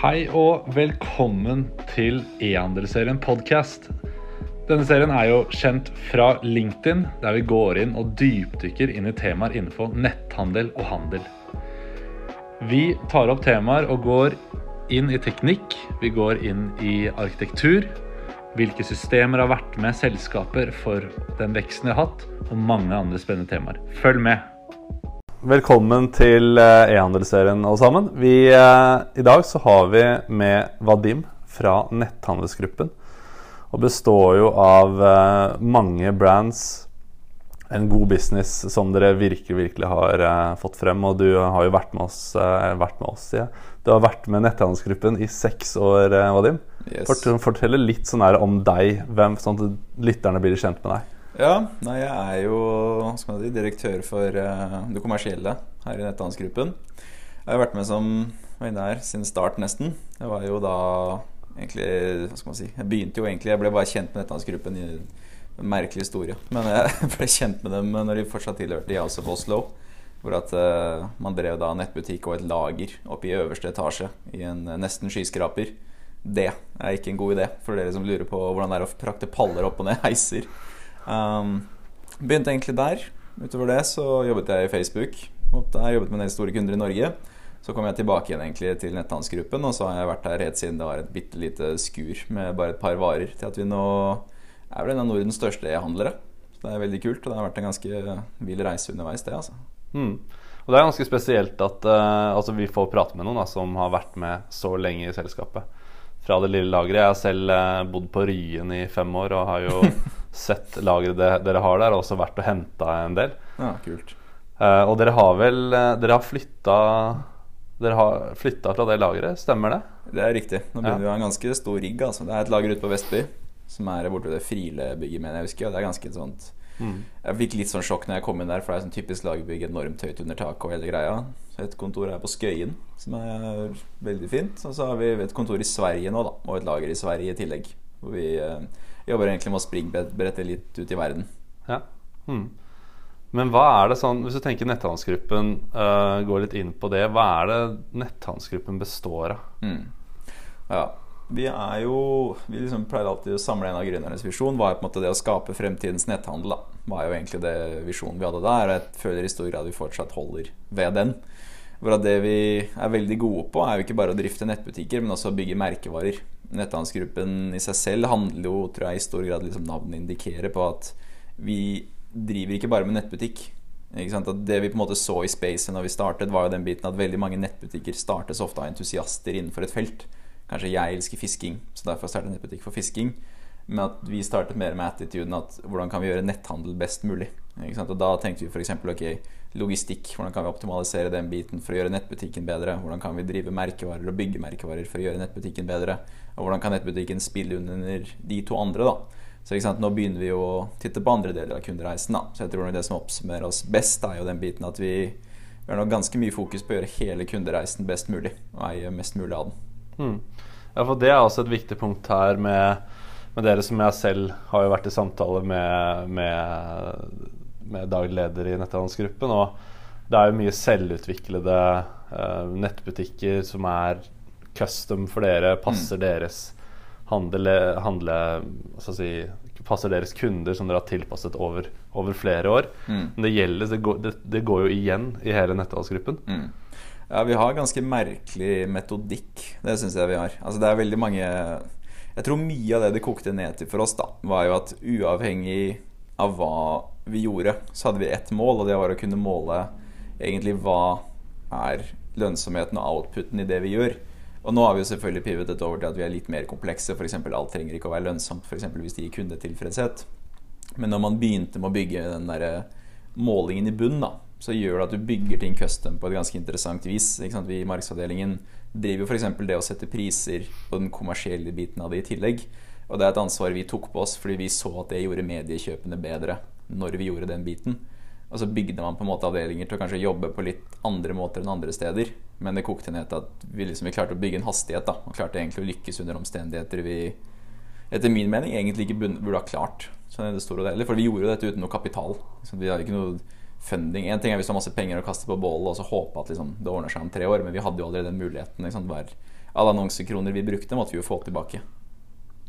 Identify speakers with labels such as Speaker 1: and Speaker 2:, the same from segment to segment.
Speaker 1: Hei og velkommen til e-handelsserien podcast. Denne serien er jo kjent fra LinkedIn, der vi går inn og dypdykker inn i temaer innenfor netthandel og handel. Vi tar opp temaer og går inn i teknikk, vi går inn i arkitektur, hvilke systemer har vært med selskaper for den veksten de har hatt, og mange andre spennende temaer. Følg med! Velkommen til eh, e-handelsserien alle sammen. Vi, eh, I dag så har vi med Vadim fra Netthandelsgruppen. Og består jo av eh, mange brands, en god business som dere virkelig virkelig har fått frem. Og du har jo vært med oss, vært med oss ja. Du har vært med Netthandelsgruppen i seks år, Vadim.
Speaker 2: Yes.
Speaker 1: Fortell litt sånn her om deg, hvem, sånn at lytterne blir kjent med deg.
Speaker 2: Ja, nei, jeg er jo skal si, direktør for det kommersielle her i Netthandelsgruppen. Jeg har vært med som her, siden start, nesten. Det var jo da egentlig Hva skal man si Jeg begynte jo egentlig Jeg ble bare kjent med Netthandelsgruppen i en merkelig historie. Men jeg ble kjent med dem når de fortsatt tilhørte House of Oslo. Hvor at uh, man drev da nettbutikk og et lager oppe i øverste etasje i en uh, nesten skyskraper. Det er ikke en god idé for dere som lurer på hvordan det er å frakte paller opp og ned heiser. Um, begynte egentlig der. Utover det så jobbet jeg i Facebook. Jeg jobbet med en del store kunder i Norge. Så kom jeg tilbake igjen egentlig til netthandelsgruppen, og så har jeg vært der helt siden det var et bitte lite skur med bare et par varer, til at vi nå er vel en av Nordens største e-handlere. Så det er veldig kult, og det har vært en ganske vill reise underveis, det, altså.
Speaker 1: Mm. Og det er ganske spesielt at uh, altså vi får prate med noen da, som har vært med så lenge i selskapet. Fra det lille lageret. Jeg har selv uh, bodd på Ryen i fem år og har jo sett lageret dere har der, og også vært og henta en del.
Speaker 2: Ja, kult.
Speaker 1: Uh, og dere har vel Dere har flytta dere har flytta fra det lageret, stemmer det?
Speaker 2: Det er riktig. Nå begynner ja. vi å ha en ganske stor rigg. Altså. Det er et lager ute på Vestby som er borte ved det Friele-bygget, mener jeg husker. Og det er ganske sånt mm. Jeg fikk litt sånn sjokk når jeg kom inn der, for det er sånn typisk lagerbygg, enormt høyt under taket og hele greia. Så et kontor er på Skøyen, som er veldig fint. Og så har vi et kontor i Sverige nå, da, og et lager i Sverige i tillegg. Hvor vi eh, jobber egentlig med å springbrette litt ut i verden.
Speaker 1: Ja. Hmm. Men hva er det sånn, hvis du tenker netthandelsgruppen, uh, går litt inn på det, hva er det netthandelsgruppen består av?
Speaker 2: Mm. Ja, vi er jo Vi liksom pleier alltid å samle en av gründernes visjon. Hva er på en måte det å skape fremtidens netthandel. da Hva er jo egentlig det visjonen vi hadde der. Og jeg føler i stor grad vi fortsatt holder ved den. Hvor det vi er veldig gode på, er jo ikke bare å drifte nettbutikker, men også å bygge merkevarer. Netthandelsgruppen i seg selv handler jo, tror jeg, i stor grad liksom navnet indikerer på at vi driver ikke bare med nettbutikk. Det vi på en måte så i spacet når vi startet, var jo den biten at veldig mange nettbutikker startes ofte av entusiaster innenfor et felt. Kanskje jeg elsker fisking, så derfor startet jeg nettbutikk for fisking. Men at vi startet mer med attituden at hvordan kan vi gjøre netthandel best mulig. Og da tenkte vi f.eks. ok, logistikk. Hvordan kan vi optimalisere den biten for å gjøre nettbutikken bedre? Hvordan kan vi drive merkevarer og bygge merkevarer for å gjøre nettbutikken bedre? Og hvordan kan nettbutikken spille under de to andre, da? Så nå begynner vi å titte på andre deler av kundereisen. Da. Så jeg tror det som oppsummerer oss best, er jo den biten at vi, vi har nå ganske mye fokus på å gjøre hele kundereisen best mulig. Og eie mest mulig av den.
Speaker 1: Mm. Ja, for det er også et viktig punkt her med, med dere som jeg selv har jo vært i samtale med, med, med daglig leder i netthandelsgruppen. Og det er jo mye selvutviklede uh, nettbutikker som er custom for dere, passer mm. deres handle, handle si, passer deres kunder som dere har tilpasset over, over flere år. Mm. Men det gjelder, det går, det, det går, jo igjen i hele netthandelsgruppen.
Speaker 2: Mm. Ja, vi har ganske merkelig metodikk. Det syns jeg vi har. Altså, det er veldig mange Jeg tror mye av det det kokte ned til for oss, da, var jo at uavhengig av hva vi gjorde, så hadde vi ett mål, og det var å kunne måle egentlig hva er lønnsomheten og outputen i det vi gjør. Og nå har vi jo selvfølgelig pivotet over til at vi er litt mer komplekse. F.eks. alt trenger ikke å være lønnsomt, f.eks. hvis det gir kundetilfredshet. Men når man begynte med å bygge den der målingen i bunnen, da, så gjør det at du bygger ting custom på et ganske interessant vis. Vi i markedsavdelingen driver f.eks. det å sette priser på den kommersielle biten av det i tillegg. Og det er et ansvar vi tok på oss fordi vi så at det gjorde mediekjøpene bedre når vi gjorde den biten. Og så bygde man på en måte avdelinger til å kanskje jobbe på litt andre måter enn andre steder. Men det kokte ned til at vi, liksom, vi klarte å bygge en hastighet. da Og klarte egentlig å lykkes under omstendigheter vi etter min mening egentlig ikke burde ha klart. Sånn det store For vi gjorde jo dette uten noe kapital. vi hadde ikke noe funding. En ting er hvis du har masse penger å kaste på bålet og så håpe at liksom, det ordner seg om tre år, men vi hadde jo allerede den muligheten. Liksom, hver alle annonsekroner vi brukte, måtte vi jo få tilbake.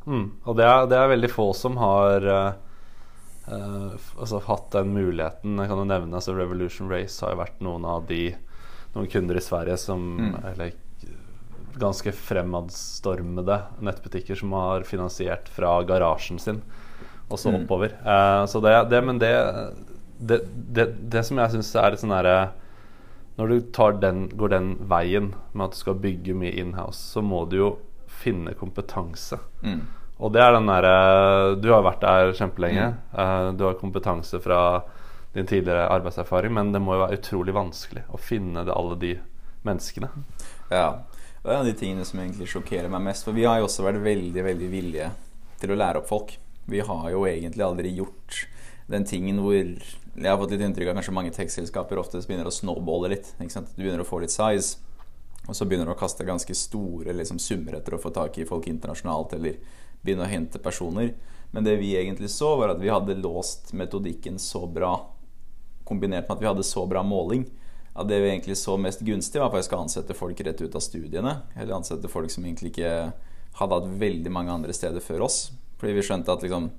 Speaker 1: Mm. Og det er, det er, veldig få som har uh, altså, hatt den muligheten. Jeg kan jo nevne altså Revolution Race har jo vært noen av de noen kunder i Sverige som mm. eller, ganske fremadstormede nettbutikker som har finansiert fra garasjen sin og så mm. oppover. Uh, så det, det, men det, det, det, det som jeg syns er litt sånn herre Når du den, går den veien med at du skal bygge mye inhouse, så må du jo finne kompetanse. Mm. Og det er den derre Du har vært der kjempelenge. Mm. Uh, du har kompetanse fra din tidligere arbeidserfaring, men det må jo være utrolig vanskelig å finne det, alle de menneskene.
Speaker 2: Ja. Det er en av de tingene som egentlig sjokkerer meg mest. For vi har jo også vært veldig, veldig villige til å lære opp folk. Vi har jo egentlig aldri gjort den tingen hvor Jeg har fått litt inntrykk av kanskje mange tekstselskaper ofte begynner å snowballe litt. Du begynner å få litt size, og så begynner du å kaste ganske store liksom, summer etter å få tak i folk internasjonalt, eller begynne å hente personer. Men det vi egentlig så, var at vi hadde låst metodikken så bra, kombinert med at vi hadde så bra måling, at det vi egentlig så mest gunstig, var faktisk å ansette folk rett ut av studiene. Eller ansette folk som egentlig ikke hadde hatt veldig mange andre steder før oss. Fordi vi skjønte at liksom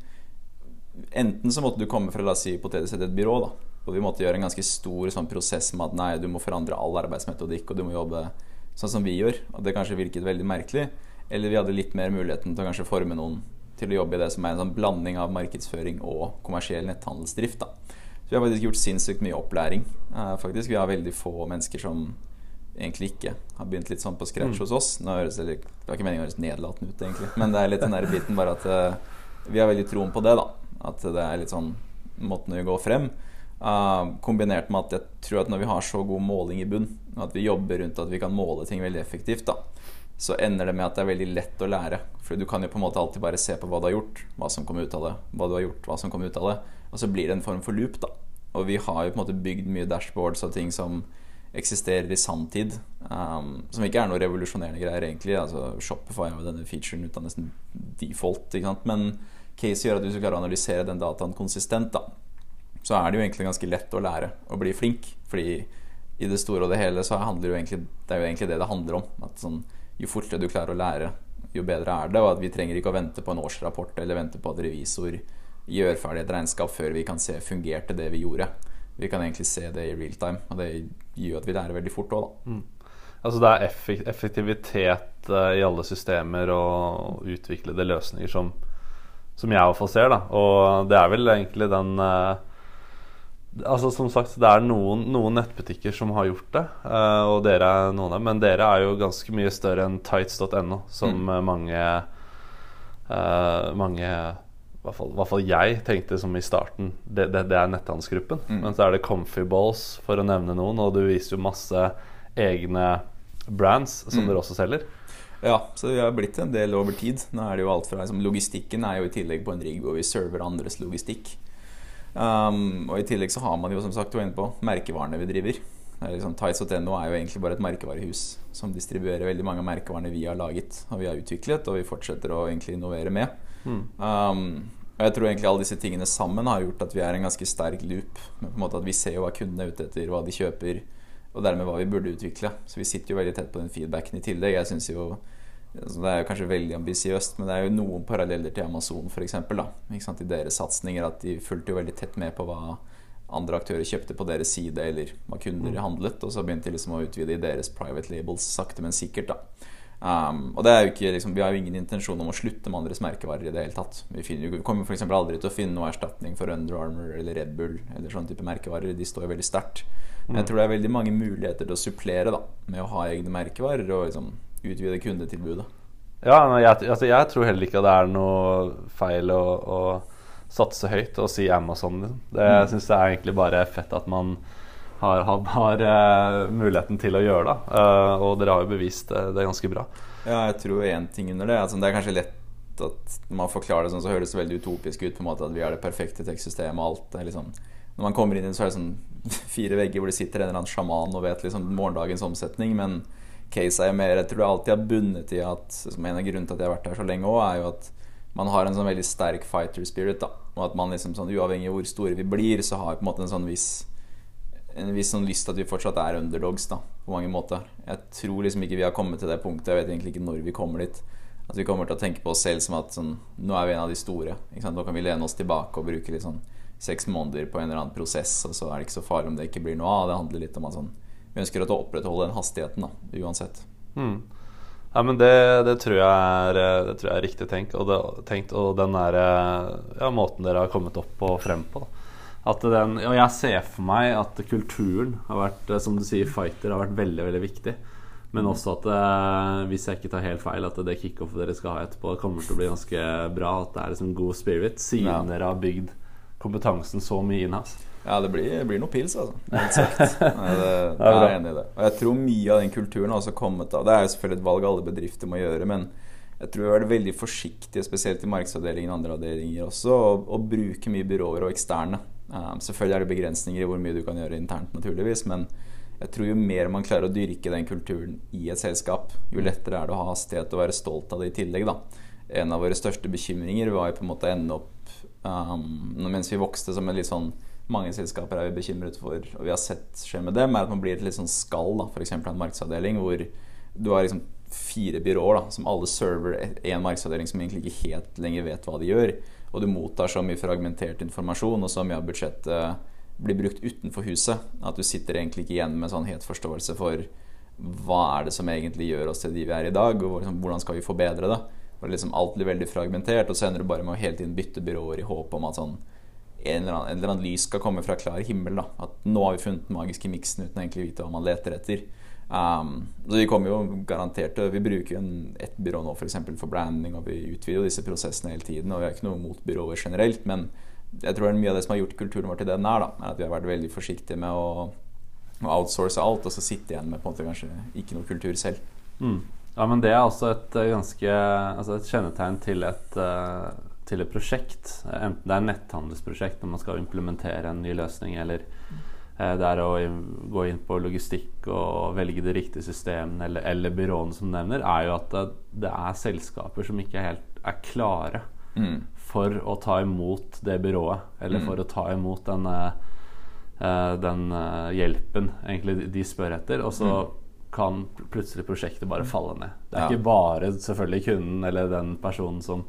Speaker 2: Enten så måtte du komme fra la oss si, hypotetisk et byrå. da Og vi måtte gjøre en ganske stor sånn, prosess med at nei, du må forandre all arbeidsmetodikk, og du må jobbe sånn som vi gjør. Og det kanskje virket veldig merkelig. Eller vi hadde litt mer muligheten til å kanskje forme noen til å jobbe i det som er en sånn blanding av markedsføring og kommersiell netthandelsdrift. da Så vi har faktisk gjort sinnssykt mye opplæring. Eh, faktisk Vi har veldig få mennesker som egentlig ikke har begynt litt sånn på scratch mm. hos oss. Nå høres det, det var ikke meningen å høres nedlatende ut, egentlig. Men det er litt den der biten bare at eh, vi har veldig troen på det, da. At det er litt sånn måten vi går frem. Uh, kombinert med at jeg tror at når vi har så god måling i bunn, at vi jobber rundt at vi kan måle ting veldig effektivt, da, så ender det med at det er veldig lett å lære. For du kan jo på en måte alltid bare se på hva du har gjort, hva som kom ut av det, hva du har gjort, hva som kom ut av det. Og så blir det en form for loop, da. Og vi har jo på en måte bygd mye dashboards og ting som eksisterer i sanntid. Um, som ikke er noe revolusjonerende greier, egentlig. Altså, Shopify har jo denne featuren ut av nesten default. Men case gjør at hvis du klarer å analysere den dataen konsistent, da, så er det jo egentlig ganske lett å lære å bli flink. Fordi i det store og det hele så handler jo egentlig, det er jo egentlig det det handler om. At sånn, jo fortere du klarer å lære, jo bedre er det. Og at vi trenger ikke å vente på en årsrapport eller vente på at revisor gjør ferdig et regnskap før vi kan se fungerte det vi gjorde vi kan egentlig se det i real time. Og det gjør at vi lærer veldig fort òg, da. Mm.
Speaker 1: Altså det er effektivitet uh, i alle systemer og utviklede løsninger som, som jeg iallfall ser, da. Og det er vel egentlig den uh, Altså Som sagt, det er noen, noen nettbutikker som har gjort det, uh, og dere er noen av dem. Men dere er jo ganske mye større enn tights.no, som mm. mange mange hvert fall, hvert fall, jeg tenkte som i starten Det, det, det er netthandelsgruppen. Mm. Men så er det Comfy Balls, for å nevne noen. Og du viser jo masse egne brands som mm. dere også selger.
Speaker 2: Ja, så vi har blitt en del over tid. Nå er det jo alt fra liksom, Logistikken er jo i tillegg på en rigg hvor vi server andres logistikk. Um, og i tillegg så har man jo som sagt, du var inne på, merkevarene vi driver. Liksom, Tights.no er jo egentlig bare et merkevarehus som distribuerer veldig mange av merkevarene vi har laget og vi har utviklet, og vi fortsetter å egentlig innovere med. Mm. Um, og jeg tror egentlig alle disse tingene sammen har gjort at vi er en ganske sterk loop. På en måte At vi ser jo hva kundene er ute etter, hva de kjøper, og dermed hva vi burde utvikle. Så vi sitter jo veldig tett på den feedbacken i tillegg. Jeg synes jo altså Det er jo kanskje veldig ambisiøst, men det er jo noen paralleller til Amazon f.eks. I deres satsinger. At de fulgte jo veldig tett med på hva andre aktører kjøpte på deres side, eller hva kunder mm. handlet. Og så begynte de liksom å utvide i deres private labels sakte, men sikkert. Um, og er ikke, liksom, Vi har jo ingen intensjon om å slutte med andres merkevarer. i det hele tatt Vi, finner, vi kommer f.eks. aldri til å finne noe erstatning for Under Armour eller Red Bull. Eller sånne type merkevarer De står jo veldig sterkt. Men jeg mm. tror det er veldig mange muligheter til å supplere da med å ha egne merkevarer og liksom, utvide kundetilbudet.
Speaker 1: Ja, jeg, altså, jeg, tror heller ikke at det er noe feil å, å satse høyt og si Amazon. Liksom. Det jeg syns jeg er egentlig bare fett at man har, har, har uh, muligheten til å gjøre. det. Uh, og dere har jo bevist det, det er ganske bra.
Speaker 2: Ja, jeg tror én ting under det. Altså, det er kanskje lett at man forklarer det sånn, så høres det veldig utopisk ut. på en måte At vi har det perfekte tekstsystemet og alt. Liksom, når man kommer inn så er det sånn fire vegger hvor det sitter en eller annen sjaman og vet liksom morgendagens omsetning. Men case er jo mer Jeg tror det alltid har bundet i at En av grunnene til at jeg har vært her så lenge òg, er jo at man har en sånn veldig sterk fighter spirit. da Og at man liksom sånn uavhengig av hvor store vi blir, så har vi på en måte en sånn viss en viss sånn lyst til at vi fortsatt er underdogs. da på mange måter. Jeg tror liksom ikke vi har kommet til det punktet. Jeg vet egentlig ikke når vi kommer dit. At vi kommer til å tenke på oss selv som at sånn, nå er vi en av de store. Nå kan vi lene oss tilbake og bruke litt sånn seks måneder på en eller annen prosess, og så er det ikke så farlig om det ikke blir noe av. Det handler litt om at sånn, vi ønsker å opprettholde den hastigheten, da, uansett.
Speaker 1: Mm. Ja, men det, det, tror er, det, tror jeg er, riktig tenkt. Og, det, tenkt, og den der, ja, måten dere har kommet opp og frem på. Den, og jeg ser for meg at kulturen har vært, som du sier, fighter har vært veldig, veldig viktig. Men også at eh, hvis jeg ikke tar helt feil, at det kickoffet dere skal ha etterpå, kommer til å bli ganske bra. At det er liksom god spirit, siden ja. dere har bygd kompetansen så mye inhouse.
Speaker 2: Ja, det blir, det blir noe pils, altså. Helt sagt. Nei, det, jeg er enig i det. Og jeg tror mye av den kulturen har også kommet av Det er jo selvfølgelig et valg alle bedrifter må gjøre, men jeg tror vi har vært veldig forsiktige, spesielt i markedsavdelingen og andre avdelinger også, å bruke mye byråer og eksterne. Um, selvfølgelig er det begrensninger i hvor mye du kan gjøre internt, naturligvis, men jeg tror jo mer man klarer å dyrke den kulturen i et selskap, jo mm. lettere er det å ha hastighet og være stolt av det i tillegg. da. En av våre største bekymringer var jo på en måte å ende opp um, Mens vi vokste som en litt sånn mange selskaper er vi bekymret for, og vi har sett skje med dem, er at man blir et litt sånn skall, f.eks. en markedsavdeling hvor du har liksom fire byråer da, som alle server én markedsavdeling som egentlig ikke helt lenger vet hva de gjør. Og du mottar så mye fragmentert informasjon, og så mye av budsjettet blir brukt utenfor huset. At du sitter egentlig ikke igjen med sånn helt forståelse for hva er det som egentlig gjør oss til de vi er i dag, og liksom, hvordan skal vi forbedre det. Og liksom Alt blir veldig fragmentert, og så ender du bare med å hele tiden bytte byråer i håp om at sånn en eller, annen, en eller annen lys skal komme fra klar himmel. Da. At nå har vi funnet den magiske miksen uten å vite hva man leter etter. Um, så Vi kommer jo garantert Vi bruker en, ett byrå nå for, eksempel, for branding, og vi utvider disse prosessene hele tiden. Og vi har ikke noe mot byråer generelt, men jeg tror mye av det som har gjort kulturen vår til det den er, da, er at vi har vært veldig forsiktige med å, å outsource alt, og så sitte igjen med på en måte kanskje ikke noe kultur selv.
Speaker 1: Mm. Ja, men det er også et eh, ganske altså et kjennetegn til et, uh, til et prosjekt. Enten det er et netthandelsprosjekt når man skal implementere en ny løsning, eller uh, det er å gå inn på logistikk og velge det riktige systemet, eller, eller byråene som nevner, er jo at det, det er selskaper som ikke helt er klare. Mm for å ta imot det byrået, eller mm. for å ta imot den, den hjelpen egentlig de spør etter. Og så mm. Kan plutselig prosjektet bare falle ned. Det er ja. ikke bare selvfølgelig kunden eller den personen som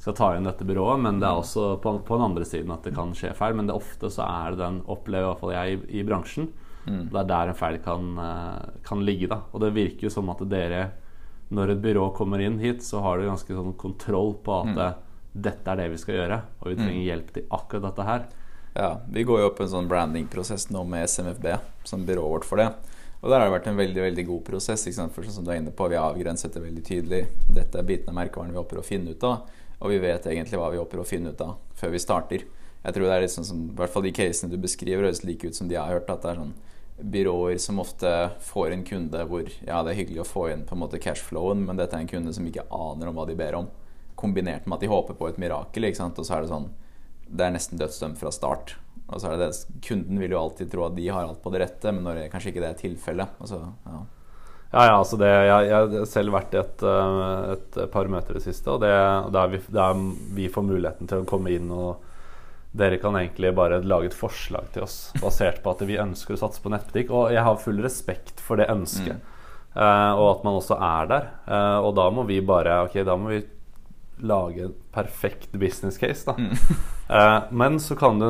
Speaker 1: skal ta inn dette byrået, men det er mm. også på, på den andre siden at det kan skje feil. Men det ofte så er det den, opplever i hvert fall jeg i, i bransjen. Mm. Det er der en feil kan, uh, kan ligge. da Og det virker jo som at dere, når et byrå kommer inn hit, så har du ganske sånn kontroll på at mm dette er det vi skal gjøre, og vi trenger mm. hjelp til akkurat dette her.
Speaker 2: Ja, vi går jo opp en sånn brandingprosess nå med SMFB som byrået vårt for det. Og der har det vært en veldig veldig god prosess. For sånn som du er inne på, Vi har avgrenset det veldig tydelig. Dette er bitene av merkevaren vi håper å finne ut av. Og vi vet egentlig hva vi håper å finne ut av før vi starter. Jeg tror det er litt sånn som, i hvert fall De casene du beskriver, høres like ut som de jeg har hørt. At det er sånn byråer som ofte får en kunde hvor ja, det er hyggelig å få inn på en måte cashflowen, men dette er en kunde som ikke aner om hva de ber om kombinert med at de håper på et mirakel. Og så er det sånn Det er nesten dødsdømt fra start. Og så er det det Kunden vil jo alltid tro at de har alt på det rette, men når det, kanskje ikke det er tilfellet. Altså, ja.
Speaker 1: Ja, ja, altså det, jeg, jeg har selv vært i et, eh, et par møter i det siste, og det, der, vi, der vi får muligheten til å komme inn og dere kan egentlig bare lage et forslag til oss basert på at vi ønsker å satse på nettbutikk. Og jeg har full respekt for det ønsket, mm. uh, og at man også er der. Uh, og da må vi bare Ok, da må vi lage en perfekt business case. Da. Mm. uh, men så kan du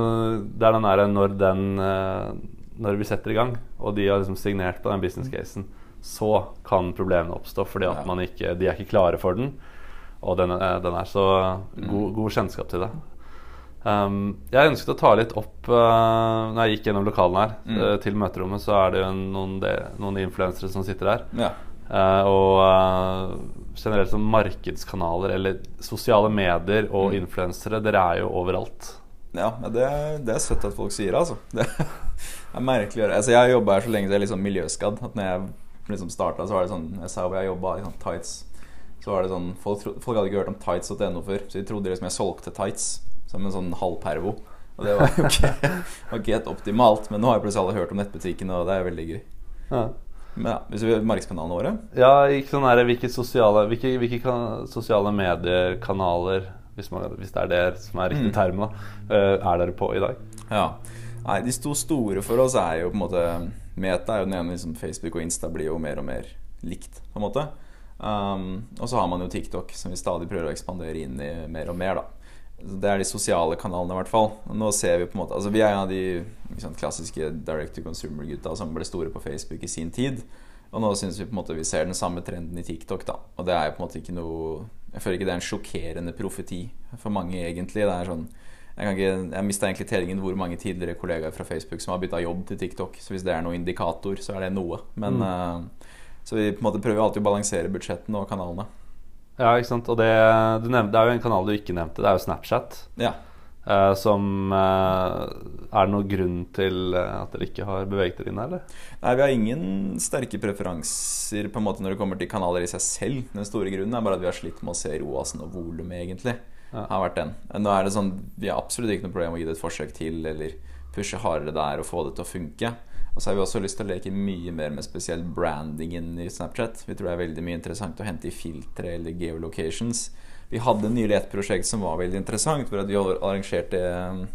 Speaker 1: Det er den derre når den uh, Når vi setter i gang, og de har liksom signert på den business casen, så kan problemene oppstå fordi at man ikke, de er ikke klare for den. Og den, uh, den er så god, mm. god, kjennskap til det. Um, jeg ønsket å ta litt opp uh, Når jeg gikk gjennom lokalene her, mm. uh, til møterommet, så er det jo noen, noen influensere som sitter der. Ja. Uh, og generelt som markedskanaler eller sosiale medier og mm. influensere. Dere er jo overalt.
Speaker 2: Ja, det, det er søtt at folk sier altså. Det er merkelig å gjøre. Altså, jeg har jobba her så lenge Jeg er liksom miljøskadd. At når jeg liksom starta, så var det sånn Jeg sa hvor jeg jobba i sånn tights. Så var det sånn folk, folk, hadde ikke hørt om tights.no før, så de trodde liksom jeg solgte tights som en sånn halvpervo. Og det var jo ikke helt optimalt. Men nå har jeg plutselig alle hørt om nettbutikken, og det er veldig gøy. Ja. Men ja, hvis vi Markedskanalene våre?
Speaker 1: Ja, ikke sånn her, hvilke, sosiale, hvilke, hvilke sosiale mediekanaler hvis, man, hvis, det er det som er riktig mm. term, da, eh, er dere på i dag?
Speaker 2: Ja, Nei, de to store for oss er jo på en måte Meta er jo den ene liksom Facebook og Insta blir jo mer og mer likt, på en måte. Um, og så har man jo TikTok, som vi stadig prøver å ekspandere inn i mer og mer, da. Det er de sosiale kanalene, i hvert fall. Nå ser Vi på en måte Altså vi er en av de liksom, klassiske direct to consumer-gutta som ble store på Facebook i sin tid. Og nå syns vi på en måte vi ser den samme trenden i TikTok. da Og det er jo på en måte ikke noe Jeg føler ikke det er en sjokkerende profeti for mange, egentlig. Det er sånn Jeg, kan ikke, jeg mista egentlig tellingen hvor mange tidligere kollegaer fra Facebook som har bytta jobb til TikTok. Så hvis det er noen indikator, så er det noe. Men mm. uh, Så vi på en måte prøver alltid å balansere budsjettene og kanalene.
Speaker 1: Ja, ikke sant. Og det, nevnte, det er jo en kanal du ikke nevnte. Det er jo Snapchat.
Speaker 2: Ja.
Speaker 1: Uh, som uh, Er det noen grunn til at dere ikke har beveget dere inn her, eller?
Speaker 2: Nei, vi har ingen sterke preferanser på en måte når det kommer til kanaler i seg selv. Den store grunnen er bare at vi har slitt med å se ROAS-en og volumet, egentlig. Ja. Har vært den. Nå er det sånn Vi har absolutt ikke noe problem med å gi det et forsøk til, eller pushe hardere der og få det til å funke. Og så har vi også lyst til å leke mye mer med spesielt brandingen i Snapchat. Vi tror det er veldig mye interessant å hente i filtre eller geolocations. Vi hadde nylig et prosjekt som var veldig interessant, hvor vi arrangerte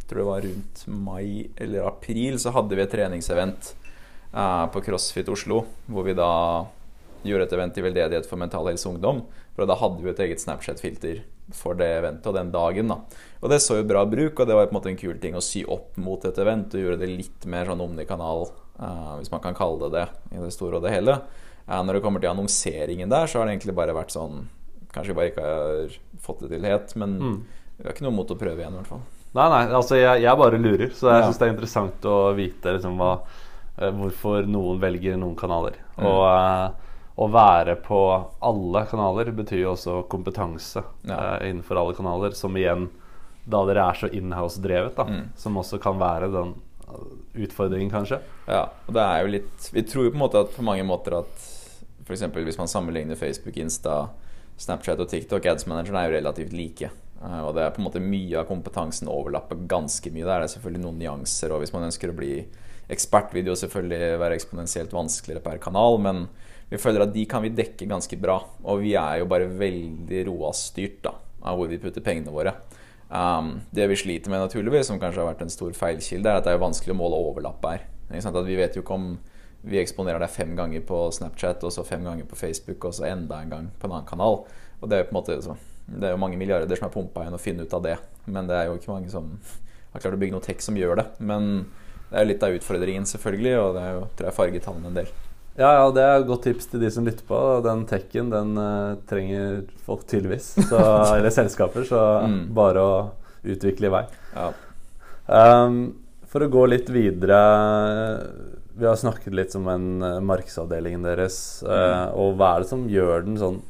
Speaker 2: tror det var rundt mai eller april, så hadde vi et treningsevent uh, på CrossFit Oslo, hvor vi da gjorde et event i veldedighet for Mental Helse Ungdom. For da hadde vi et eget Snapchat-filter for det eventet og den dagen. da Og det så jo bra bruk, og det var på en måte en kul ting å sy opp mot et event og gjøre det litt mer sånn omnikanal hvis man kan kalle det det i det store og det hele. Uh, når det kommer til annonseringen der, så har det egentlig bare vært sånn Kanskje vi bare ikke har fått det til helt, men mm. vi har ikke noe mot å prøve igjen, i hvert fall.
Speaker 1: Nei, nei, altså jeg, jeg bare lurer, så jeg ja. syns det er interessant å vite liksom, hva, uh, hvorfor noen velger noen kanaler. Mm. Og å være på alle kanaler betyr jo også kompetanse ja. innenfor alle kanaler, som igjen da dere er så inhouse-drevet, da, mm. som også kan være den utfordringen, kanskje.
Speaker 2: Ja, og det er jo litt Vi tror jo på en måte at på mange måter at f.eks. hvis man sammenligner Facebook, Insta, Snapchat og TikTok, ads-manageren er jo relativt like. Eh, og det er på en måte mye av kompetansen overlapper ganske mye der. Det er selvfølgelig noen nyanser, og hvis man ønsker å bli ekspert, vil det jo selvfølgelig være eksponentielt vanskeligere per kanal, men vi føler at de kan vi dekke ganske bra. Og vi er jo bare veldig ROAS-styrt av hvor vi putter pengene våre. Um, det vi sliter med, naturligvis, som kanskje har vært en stor feilkilde, er at det er vanskelig å måle overlapp her. Vi vet jo ikke om vi eksponerer deg fem ganger på Snapchat, og så fem ganger på Facebook, og så enda en gang på en annen kanal. Og det er jo på en måte så, Det er jo mange milliarder som er pumpa inn å finne ut av det. Men det er jo ikke mange som har klart å bygge noe tech som gjør det. Men det er jo litt av utfordringen, selvfølgelig, og det er jo, tror jeg farger tallene en del.
Speaker 1: Ja, ja, det er et godt tips til de som lytter på. Den tekken den uh, trenger folk tydeligvis. Så, eller selskaper. Så mm. bare å utvikle i vei.
Speaker 2: Ja.
Speaker 1: Um, for å gå litt videre Vi har snakket litt om en uh, markedsavdelingen deres. Uh, mm. Og hva er det som gjør den sånn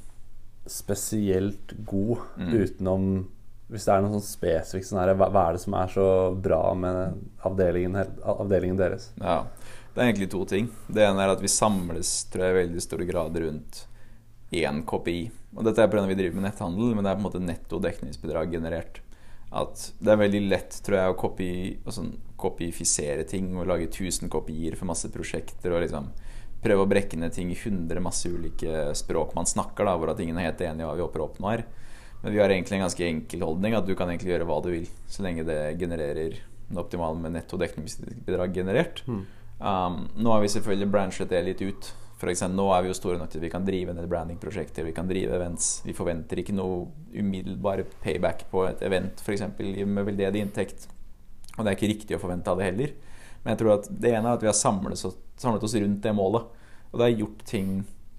Speaker 1: spesielt god mm. utenom Hvis det er noe sånn spesifikt sånn her, hva, hva, er det som er så bra med avdelingen, avdelingen deres?
Speaker 2: Ja det er egentlig to ting. Det ene er at vi samles tror jeg, i veldig stor grad rundt én KPI. Og dette er pga. vi driver med netthandel, men det er på en måte netto dekningsbidrag generert. At det er veldig lett tror jeg, å kopi, altså, kopifisere ting og lage 1000 kopier for masse prosjekter. og liksom prøve å brekke ned ting i 100 masse ulike språk man snakker, da, hvor at ingen er helt enig i hva vi håper å her. Men vi har egentlig en ganske enkel holdning, at du kan egentlig gjøre hva du vil, så lenge det genererer det optimale med netto dekningsbidrag generert. Mm. Um, nå har vi selvfølgelig branchet det litt ut. For eksempel, nå er vi jo store nok til at vi kan drive ned brandingprosjekter, vi kan drive events. Vi forventer ikke noe umiddelbar payback på et event, f.eks. med veldedig inntekt. Og det er ikke riktig å forvente av det heller. Men jeg tror at det ene er at vi har samlet oss, samlet oss rundt det målet. Og det har gjort ting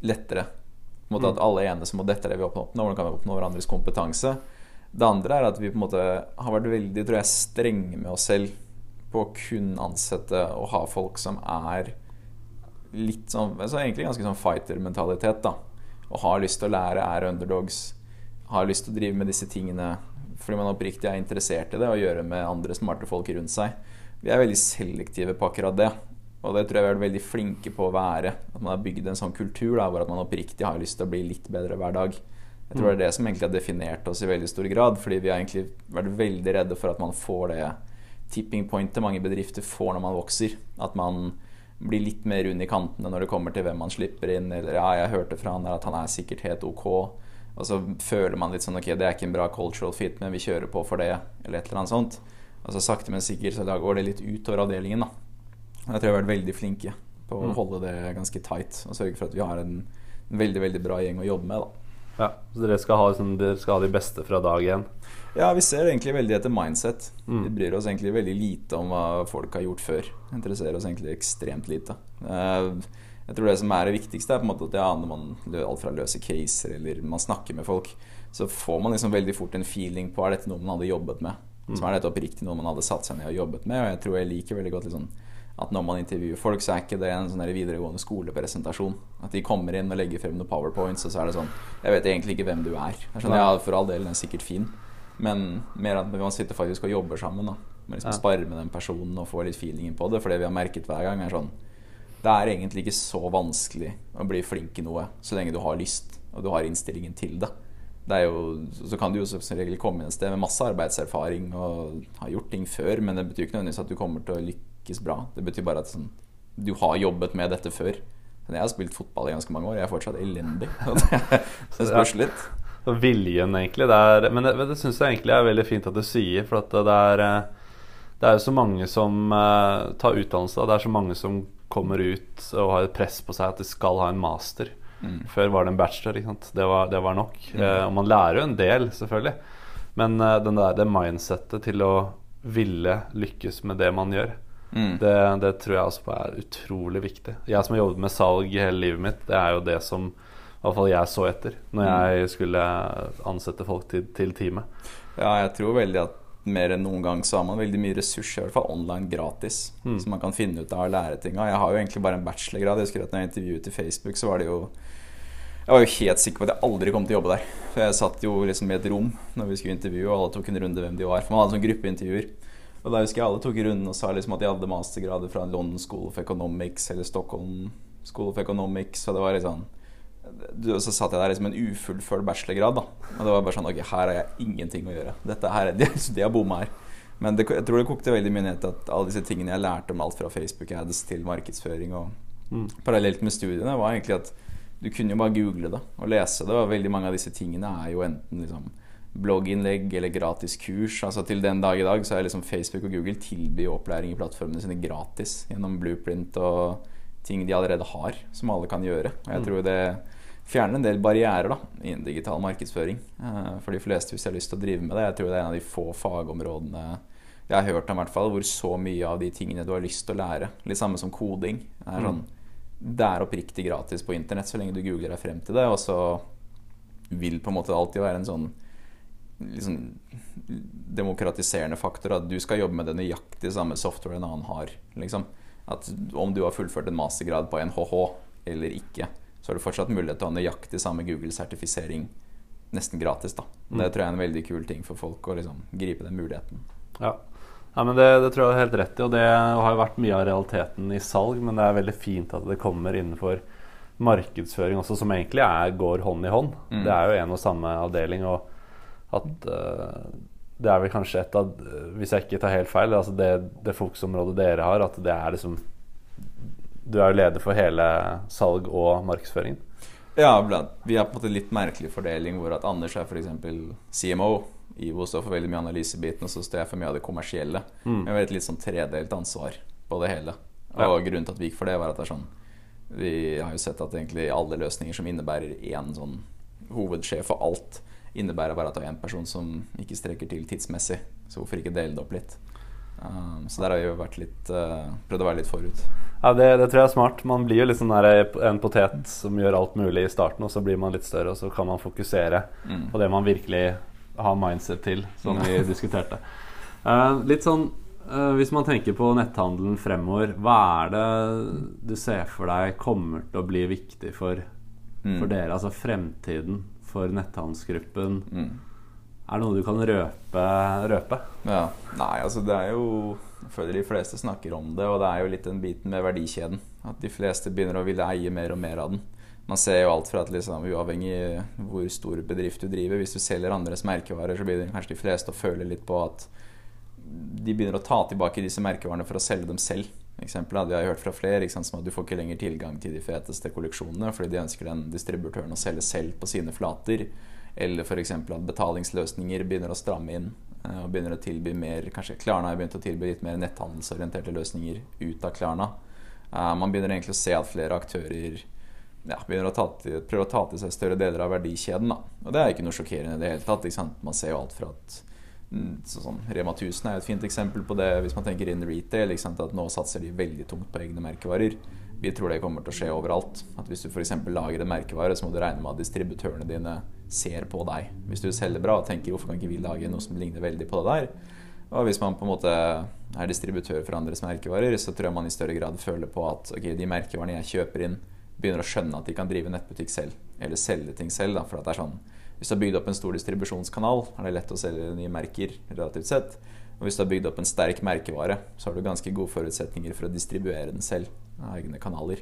Speaker 2: lettere. På en måte At alle er enige om dette er det vi oppnår. Hvordan kan vi oppnå hverandres kompetanse? Det andre er at vi på en måte har vært veldig tror jeg, strenge med oss selv på å kun ansette og ha folk som er litt sånn altså Egentlig ganske sånn fighter-mentalitet, da. Og har lyst til å lære, er underdogs. Har lyst til å drive med disse tingene fordi man oppriktig er interessert i det og gjøre med andre smarte folk rundt seg. Vi er veldig selektive på akkurat det. Og det tror jeg vi har vært veldig flinke på å være. At man har bygd en sånn kultur da, hvor at man oppriktig har lyst til å bli litt bedre hver dag. Jeg tror det er det som egentlig har definert oss i veldig stor grad. Fordi vi har egentlig vært veldig redde for at man får det tipping pointet mange bedrifter får når man vokser. At man blir litt mer rund i kantene når det kommer til hvem man slipper inn. Eller ja, jeg hørte fra han der at han er sikkert helt ok. Og så føler man litt sånn ok, det er ikke en bra cultural fit, men vi kjører på for det. Eller et eller annet sånt. Og så sakte, men sikkert så da går det litt utover avdelingen, da. Jeg tror jeg har vært veldig flinke på å
Speaker 1: Mm.
Speaker 2: holde det ganske tight og sørge for at vi har en, en veldig, veldig bra gjeng å jobbe med, da.
Speaker 1: Ja, så dere skal, ha, liksom, dere skal ha de beste fra dag én?
Speaker 2: Ja, vi ser egentlig veldig etter mindset.
Speaker 1: Mm.
Speaker 2: Vi bryr oss egentlig veldig lite om hva folk har gjort før. Interesserer oss egentlig ekstremt lite. Eh, Jeg tror det som er det viktigste, er på en måte at ja, når man alt fra løser caser eller man snakker med folk, så får man liksom veldig fort en feeling på er dette noe man hadde jobbet med. Så er dette oppriktig noe man hadde satt seg ned og jobbet med. Og jeg tror jeg liker veldig godt liksom at når man intervjuer folk, så er ikke det en sånn videregående skolepresentasjon. At de kommer inn og legger frem noen powerpoints, og så er det sånn Jeg vet egentlig ikke hvem du er. Jeg skjønner, ja, For all del, den er sikkert fin. Men mer at man sitter faktisk og jobber sammen. da Man liksom
Speaker 1: Ja.
Speaker 2: Sparer med den personen og får litt feelingen på det. For det vi har merket hver gang, er sånn Det er egentlig ikke så vanskelig å bli flink i noe så lenge du har lyst og du har innstillingen til det. Det jo, så kan du jo som regel komme inn et sted med masse arbeidserfaring og har gjort ting før, men det betyr ikke nødvendigvis at du kommer til å lykkes bra. Det betyr bare at sånn, du har jobbet med dette før. Men Jeg har spilt fotball i ganske mange år. Jeg er fortsatt elendig. Det, spørs litt.
Speaker 1: Og viljen, egentlig. Det er, men det, det syns jeg egentlig er veldig fint at du sier, for at det er eh, Det er jo så mange som eh, tar utdannelse, det er så mange som kommer ut og har et press på seg at de skal ha en master.
Speaker 2: Mm.
Speaker 1: Før var det en bachelor. Det var, det var nok. Eh, og man lærer jo en del, selvfølgelig. Men den der, det mindsettet til å ville lykkes med det man gjør,
Speaker 2: Mm.
Speaker 1: det, det tror jeg også er utrolig viktig. Jeg som har jobbet med salg hele livet mitt, det er jo det som i hvert fall jeg så etter når jeg skulle ansette folk til, til teamet.
Speaker 2: Ja, jeg tror veldig at mer enn noen gang så har man veldig mye ressurser, i hvert fall online gratis,
Speaker 1: Mm.
Speaker 2: som man kan finne ut av og lære ting av. Jeg har jo egentlig bare en bachelorgrad. Jeg husker at når jeg intervjuet i Facebook, så var det jo Jeg var jo helt sikker på at jeg aldri kom til å jobbe der. For jeg satt jo liksom i et rom når vi skulle intervjue, og alle tok en runde hvem de var. For man hadde sånn gruppeintervjuer. Og da husker jeg alle tok runden og sa liksom at de hadde mastergrader fra London School of Economics eller Stockholm School of Economics, og det var sånn du, så satt jeg der liksom en ufullført bachelorgrad. da Og det var bare sånn Ok, her har jeg ingenting å gjøre. Dette her, De, de har bomma her. Men det, jeg tror det kokte veldig mye ned til at alle disse tingene jeg lærte om alt fra Facebook ads til markedsføring og
Speaker 1: Mm.
Speaker 2: parallelt med studiene, var egentlig at du kunne jo bare google det og lese det. Og veldig mange av disse tingene er jo enten liksom blogginnlegg eller gratis kurs. Altså Til den dag i dag så er liksom Facebook og Google tilbyr opplæring i plattformene sine gratis gjennom Blueprint og ting de allerede har, som alle kan gjøre. Og jeg
Speaker 1: Mm.
Speaker 2: tror det fjerner en del barrierer da innen digital markedsføring. eh, For de fleste hvis de har lyst til å drive med det. Jeg tror det er en av de få fagområdene jeg har hørt om, i hvert fall, hvor så mye av de tingene du har lyst til å lære, litt samme som koding, er sånn Det er oppriktig gratis på internett så lenge du googler deg frem til det, og så vil på en måte alltid være en sånn liksom demokratiserende faktor at du skal jobbe med det nøyaktig samme software en annen har. Liksom. At om du har fullført en mastergrad på NHH eller ikke, så har du fortsatt mulighet til å ha nøyaktig samme Google-sertifisering nesten gratis. da. Det tror jeg er en veldig kul ting for folk å liksom gripe den muligheten.
Speaker 1: Ja. ja, men det, det tror jeg er helt rett i, og det har jo vært mye av realiteten i salg, men det er veldig fint at det kommer innenfor markedsføring også, som egentlig er, går hånd i hånd.
Speaker 2: Mm.
Speaker 1: Det er jo en og samme avdeling, og at uh, det er vel kanskje et av Hvis jeg ikke tar helt feil, altså det, det fokusområdet dere har, at det er liksom Du er jo leder for hele salg og markedsføringen.
Speaker 2: Ja, vi har på en måte litt merkelig fordeling hvor at Anders er f.eks. CMO. Ivo står for veldig mye analysebiten, og så står jeg for mye av det kommersielle.
Speaker 1: Mm.
Speaker 2: Vi har et litt sånn tredelt ansvar på det hele.
Speaker 1: Ja.
Speaker 2: Og grunnen til at vi gikk for det, var at det er sånn Vi har jo sett at egentlig alle løsninger som innebærer én sånn hovedsjef for alt, innebærer bare at det er én person som ikke strekker til tidsmessig. Så hvorfor ikke dele det opp litt? Um, så der har vi jo vært litt uh, prøvd å være litt forut.
Speaker 1: Ja, det, det tror jeg er smart. Man blir jo sånn en potet som gjør alt mulig i starten, og så blir man litt større, og så kan man fokusere
Speaker 2: Mm.
Speaker 1: på det man virkelig har mindset til, som vi diskuterte. Uh, litt sånn uh, Hvis man tenker på netthandelen fremover, hva er det du ser for deg kommer til å bli viktig for,
Speaker 2: Mm.
Speaker 1: for dere? Altså fremtiden for netthandelsgruppen.
Speaker 2: Mm.
Speaker 1: Er det noe du kan røpe? røpe?
Speaker 2: Ja, Nei, altså det er jo Jeg føler de fleste snakker om det, og det er jo litt den biten med verdikjeden. At de fleste begynner å ville eie mer og mer av den. Man ser jo alt fra at liksom, uavhengig hvor stor bedrift du driver, hvis du selger andres merkevarer, så begynner kanskje de fleste å føle litt på at de begynner å ta tilbake disse merkevarene for å selge dem selv. Eksempel hadde jeg hørt fra flere sant, som at du får ikke lenger tilgang til de feteste kolleksjonene fordi de ønsker den distributøren å selge selv på sine flater. Eller f.eks. at betalingsløsninger begynner å stramme inn eh, og begynner å tilby mer Kanskje Klarna har begynt å tilby litt mer netthandelsorienterte løsninger ut av Klarna. Uh, man begynner egentlig å se at flere aktører ja, begynner å ta til, prøver å ta til seg større deler av verdikjeden. Da. Og det er ikke noe sjokkerende i det hele tatt. Man ser jo alt fra at sånn, Rema 1000 er et fint eksempel på det hvis man tenker inn retail. At nå satser de veldig tungt på egne merkevarer. Vi tror det kommer til å skje overalt. At Hvis du f.eks. lager en merkevare, så må du regne med at distributørene dine ser på deg. Hvis du selger bra og tenker hvorfor kan ikke vi lage noe som ligner veldig på det der. Og hvis man på en måte er distributør for andres merkevarer, så tror jeg man i større grad føler på at okay, de merkevarene jeg kjøper inn, begynner å skjønne at de kan drive nettbutikk selv. Eller selge ting selv. Da, for det er sånn, Hvis du har bygd opp en stor distribusjonskanal, er det lett å selge nye merker relativt sett. Og hvis du har bygd opp en sterk merkevare, så har du ganske gode forutsetninger for å distribuere den selv av egne kanaler.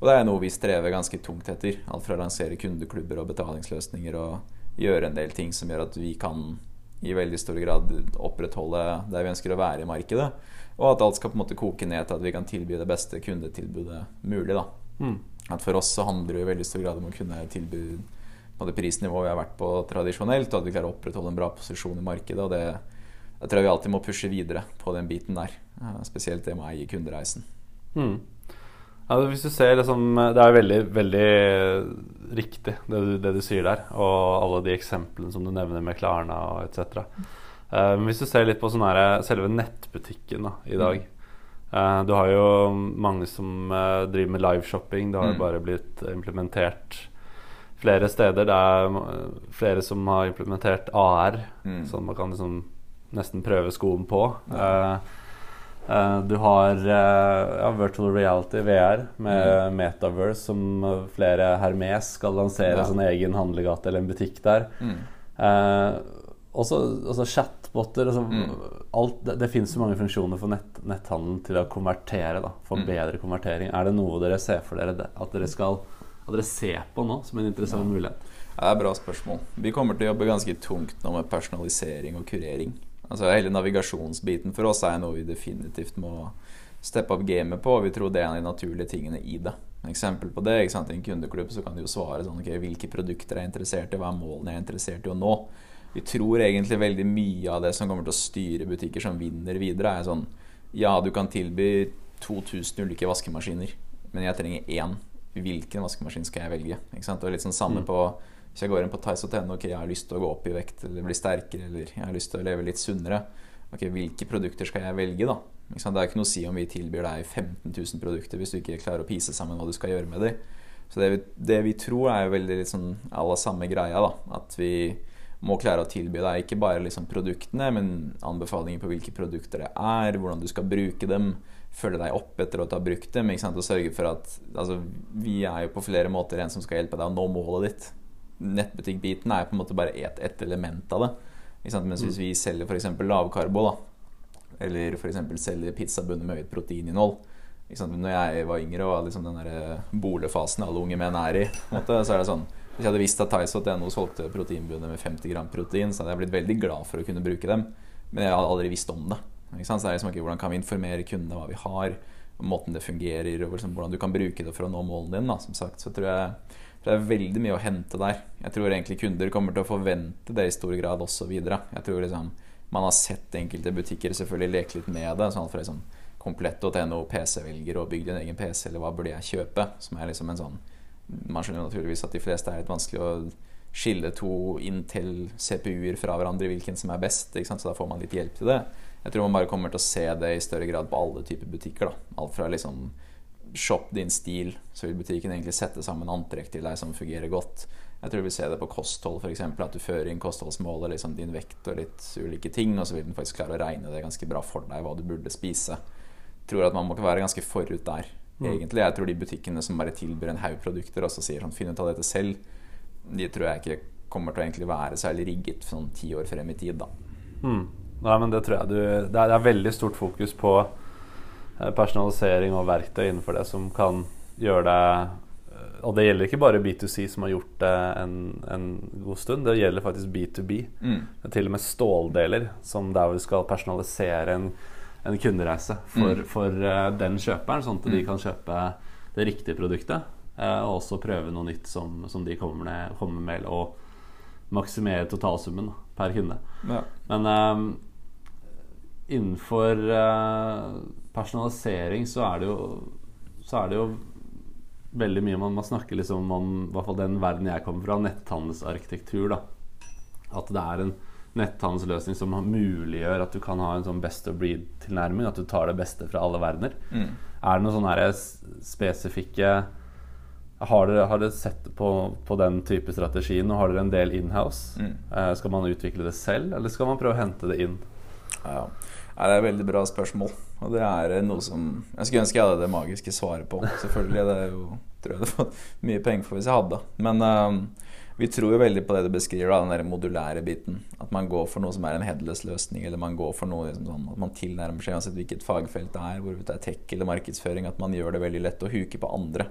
Speaker 2: Og det er noe vi strever ganske tungt etter. Alt fra å lansere kundeklubber og betalingsløsninger og gjøre en del ting som gjør at vi kan i veldig stor grad opprettholde der vi ønsker å være i markedet. Og at alt skal på en måte koke ned til at vi kan tilby det beste kundetilbudet mulig. Mm. At For oss så handler det i veldig stor grad om å kunne tilby på det prisnivået vi har vært på tradisjonelt, og at vi klarer å opprettholde en bra posisjon i markedet. og det jeg tror vi alltid må pushe videre på den biten der. Spesielt det med å eie kundereisen.
Speaker 1: Mm. Ja, hvis du ser liksom, Det er veldig, veldig riktig det du, det du, sier der, og alle de eksemplene som du nevner med Klarna og etc. Uh, hvis du ser litt på sånn her, selve nettbutikken da, i dag uh, Du har jo mange som uh, driver med liveshopping. Det har jo mm. bare blitt implementert flere steder. Det er flere som har implementert AR, mm. sånn man kan liksom nesten prøve skoen på. Ja. Uh, du har uh, ja, virtual reality, VR, med mm. Metaverse, som flere Hermes skal lansere ja. sin egen handlegate eller en butikk der. Mm. Uh, også, også chatboter. Altså, mm. alt, det, det finnes så mange funksjoner for nett, netthandelen til å konvertere. Da, for mm. bedre konvertering. Er det noe dere ser for dere at dere skal at dere ser på nå som en interessant ja. mulighet?
Speaker 2: Det er et bra spørsmål. Vi kommer til å jobbe ganske tungt nå med personalisering og kurering. Altså Hele navigasjonsbiten for oss er noe vi definitivt må steppe opp gamet på. Og vi tror det er en av de naturlige tingene i det. En eksempel på det? I en kundeklubb så kan du jo svare sånn ok, Hvilke produkter er jeg interessert i? Hva er målene jeg er interessert i å nå? Vi tror egentlig veldig mye av det som kommer til å styre butikker som vinner videre, er sånn Ja, du kan tilby 2000 ulike vaskemaskiner, men jeg trenger én. Hvilken vaskemaskin skal jeg velge? Ikke sant? Og litt sånn samme mm. på hvis jeg går inn på Tice.no ok, jeg har lyst til å gå opp i vekt eller bli sterkere, eller jeg har lyst til å leve litt sunnere, ok, hvilke produkter skal jeg velge, da? Det er ikke noe å si om vi tilbyr deg 15 000 produkter hvis du ikke klarer å pise sammen hva du skal gjøre med dem. Så det vi, det vi tror, er jo veldig litt sånn alla samme greia. da, At vi må klare å tilby deg ikke bare liksom produktene, men anbefalinger på hvilke produkter det er, hvordan du skal bruke dem, følge deg opp etter at du har brukt dem. Og sørge for at altså, Vi er jo på flere måter en som skal hjelpe deg å nå målet ditt nettbutikkbiten er på en måte bare ett et element av det. Mens hvis mm. vi selger f.eks. lavkarbo, da, eller f.eks. selger pizzabunner med høyt proteininnhold Når jeg var yngre og var liksom den bolefasen alle unge menn er i, måte, så er det sånn Hvis jeg hadde visst at Tice.no solgte proteinbunner med 50 gram protein, så hadde jeg blitt veldig glad for å kunne bruke dem. Men jeg hadde aldri visst om det. Så det er liksom, ikke Hvordan kan vi informere kundene hva vi har, måten det fungerer, og liksom, hvordan du kan bruke det for å nå målene dine. Som sagt, så tror jeg det er veldig mye å hente der. Jeg tror egentlig kunder kommer til å forvente det i stor grad også videre. Jeg tror liksom Man har sett enkelte butikker selvfølgelig leke litt med det. Sånn for liksom Komplett.no PC-velger og bygd en egen PC, eller hva burde jeg kjøpe? Som er liksom en sånn Man skjønner naturligvis at de fleste er litt vanskelig å skille to Intel-CPU-er fra hverandre, hvilken som er best. Så da får man litt hjelp til det. Jeg tror man bare kommer til å se det i større grad på alle typer butikker. Da. Alt fra liksom shop din stil, så vil butikken egentlig sette sammen antrekk til deg som fungerer godt. Jeg tror vi ser det på kosthold, f.eks. At du fører inn kostholdsmålet, liksom din vekt og litt ulike ting, og så vil den faktisk klare å regne det ganske bra for deg hva du burde spise. Jeg tror at man må være ganske forut der. Egentlig. Jeg tror de butikkene som bare tilbyr en haug produkter og så sier sånn finn ut av dette selv, de tror jeg ikke kommer til å egentlig være særlig rigget for sånn ti år frem i tid, da.
Speaker 1: Mm. Nei, men det tror jeg du Det er, det er veldig stort fokus på Eh, personalisering og verktøy innenfor det som kan gjøre det eh, Og det gjelder ikke bare B2C, som har gjort det en, en god stund. Det gjelder faktisk B2B. Mm. Til og med ståldeler, som der vi skal personalisere en, en kundereise for, mm. for uh, den kjøperen, sånn at de mm. kan kjøpe det riktige produktet. Uh, og også prøve noe nytt som, som de kommer med, kommer med, og maksimere totalsummen per kunde.
Speaker 2: Ja.
Speaker 1: Men um, innenfor uh, personalisering så er det jo Så er det jo veldig mye man, man snakker liksom om i hvert fall den verden jeg kommer fra, netthandelsarkitektur. da At det er en netthandelsløsning som muliggjør at du kan ha en sånn best of breed-tilnærming. At du tar det beste fra alle verdener.
Speaker 2: Mm.
Speaker 1: Er det noen sånne spesifikke Har dere, har dere sett på, på den type strategi? Nå har dere en del inhouse.
Speaker 2: Mm.
Speaker 1: Eh, skal man utvikle det selv, eller skal man prøve å hente det inn?
Speaker 2: Ja. Det er et veldig bra spørsmål. Og det er eh, noe som Jeg skulle ønske jeg hadde det magiske svaret på. Selvfølgelig. Det er jo tror jeg hadde fått mye penger for hvis jeg hadde. Men eh, vi tror jo veldig på det du beskriver, da, den der modulære biten. At man går for noe som er en headless løsning, eller man går for noe liksom sånn at man tilnærmer seg uansett hvilket fagfelt det er, hvorvidt det er tech eller markedsføring, at man gjør det veldig lett å huke på andre.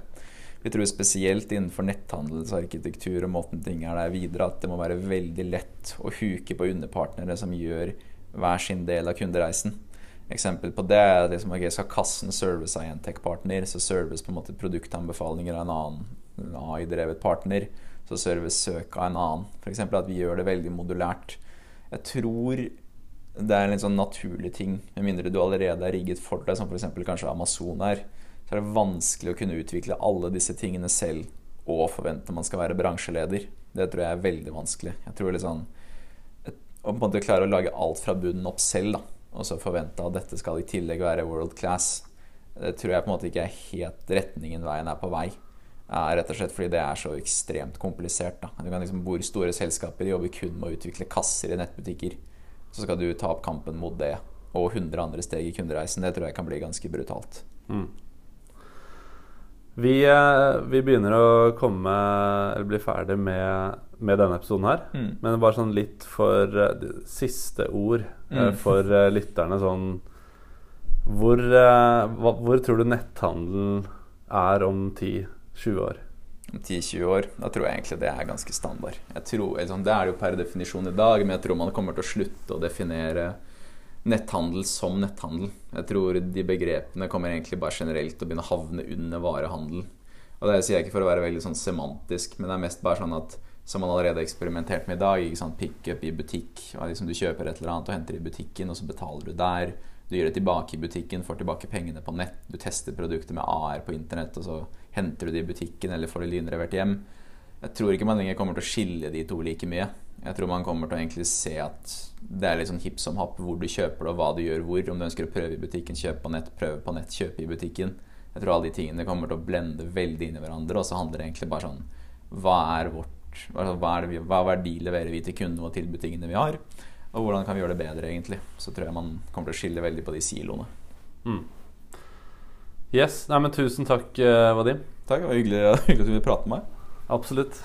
Speaker 2: Vi tror spesielt innenfor netthandelsarkitektur og måten ting er der videre, at det må være veldig lett å huke på underpartnere som gjør hver sin del av kundereisen. Eksempel på det er at liksom, okay, skal kassen service av en tech-partner, så service på en måte produktanbefalinger av en annen AI-drevet partner, så server søk av en annen. F.eks. at vi gjør det veldig modulært. Jeg tror det er en litt sånn naturlig ting, med mindre du allerede er rigget for det, som f.eks. kanskje Amazon er. Så er det vanskelig å kunne utvikle alle disse tingene selv og forvente man skal være bransjeleder. Det tror jeg er veldig vanskelig. Jeg tror sånn Å på en måte klare å lage alt fra bunnen opp selv, da, og så forvente at dette skal i tillegg være world class, det tror jeg på en måte ikke er helt retningen veien er på vei. Er rett og slett fordi det er så ekstremt komplisert. Da. Du kan liksom, hvor store selskaper jobber kun med å utvikle kasser i nettbutikker. Så skal du ta opp kampen mot det og 100 andre steg i kundereisen. Det tror jeg kan bli ganske brutalt.
Speaker 1: Mm. Vi, eh, vi begynner å komme Eller bli ferdig med, med denne episoden her.
Speaker 2: Mm.
Speaker 1: Men bare sånn litt for eh, siste ord eh,
Speaker 2: Mm.
Speaker 1: for lytterne sånn hvor, hvor tror du netthandelen er om 10-20 år?
Speaker 2: Om 10-20 år, da tror jeg egentlig det er ganske standard. Tror, sånn, det er jo per definisjon i dag, men jeg tror man kommer til å slutte å definere netthandel som netthandel. Jeg tror de begrepene kommer egentlig bare generelt til å begynne å havne under varehandel. Og det sier jeg ikke for å være veldig sånn semantisk, men det er mest bare sånn at som man allerede har eksperimentert med i dag, ikke sant? pickup i butikk. Liksom Du kjøper et eller annet og henter i butikken, og så betaler du der. Du gir det tilbake i butikken, får tilbake pengene på nett. Du tester produktet med AR på internett, og så henter du det i butikken eller får det lynlevert hjem. Jeg tror ikke man lenger kommer til å skille de to like mye. Jeg tror man kommer til å egentlig se at det er litt sånn hipp som happ hvor du kjøper det, og hva du gjør hvor. Om du ønsker å prøve i butikken, kjøpe på nett, prøve på nett, kjøpe i butikken. Jeg tror alle de tingene kommer til å blende veldig inn i hverandre, og så handler det egentlig bare sånn Hva er vårt hva, er vi, hva verdi leverer vi til kundene og til butikkene vi har? Og hvordan kan vi gjøre det bedre, egentlig? Så tror jeg man kommer til å skille veldig på de siloene.
Speaker 1: Mm. Yes. Nei, men tusen takk, eh, Vadim.
Speaker 2: Takk, det var hyggelig, hyggelig at du ville prate med meg.
Speaker 1: Absolutt.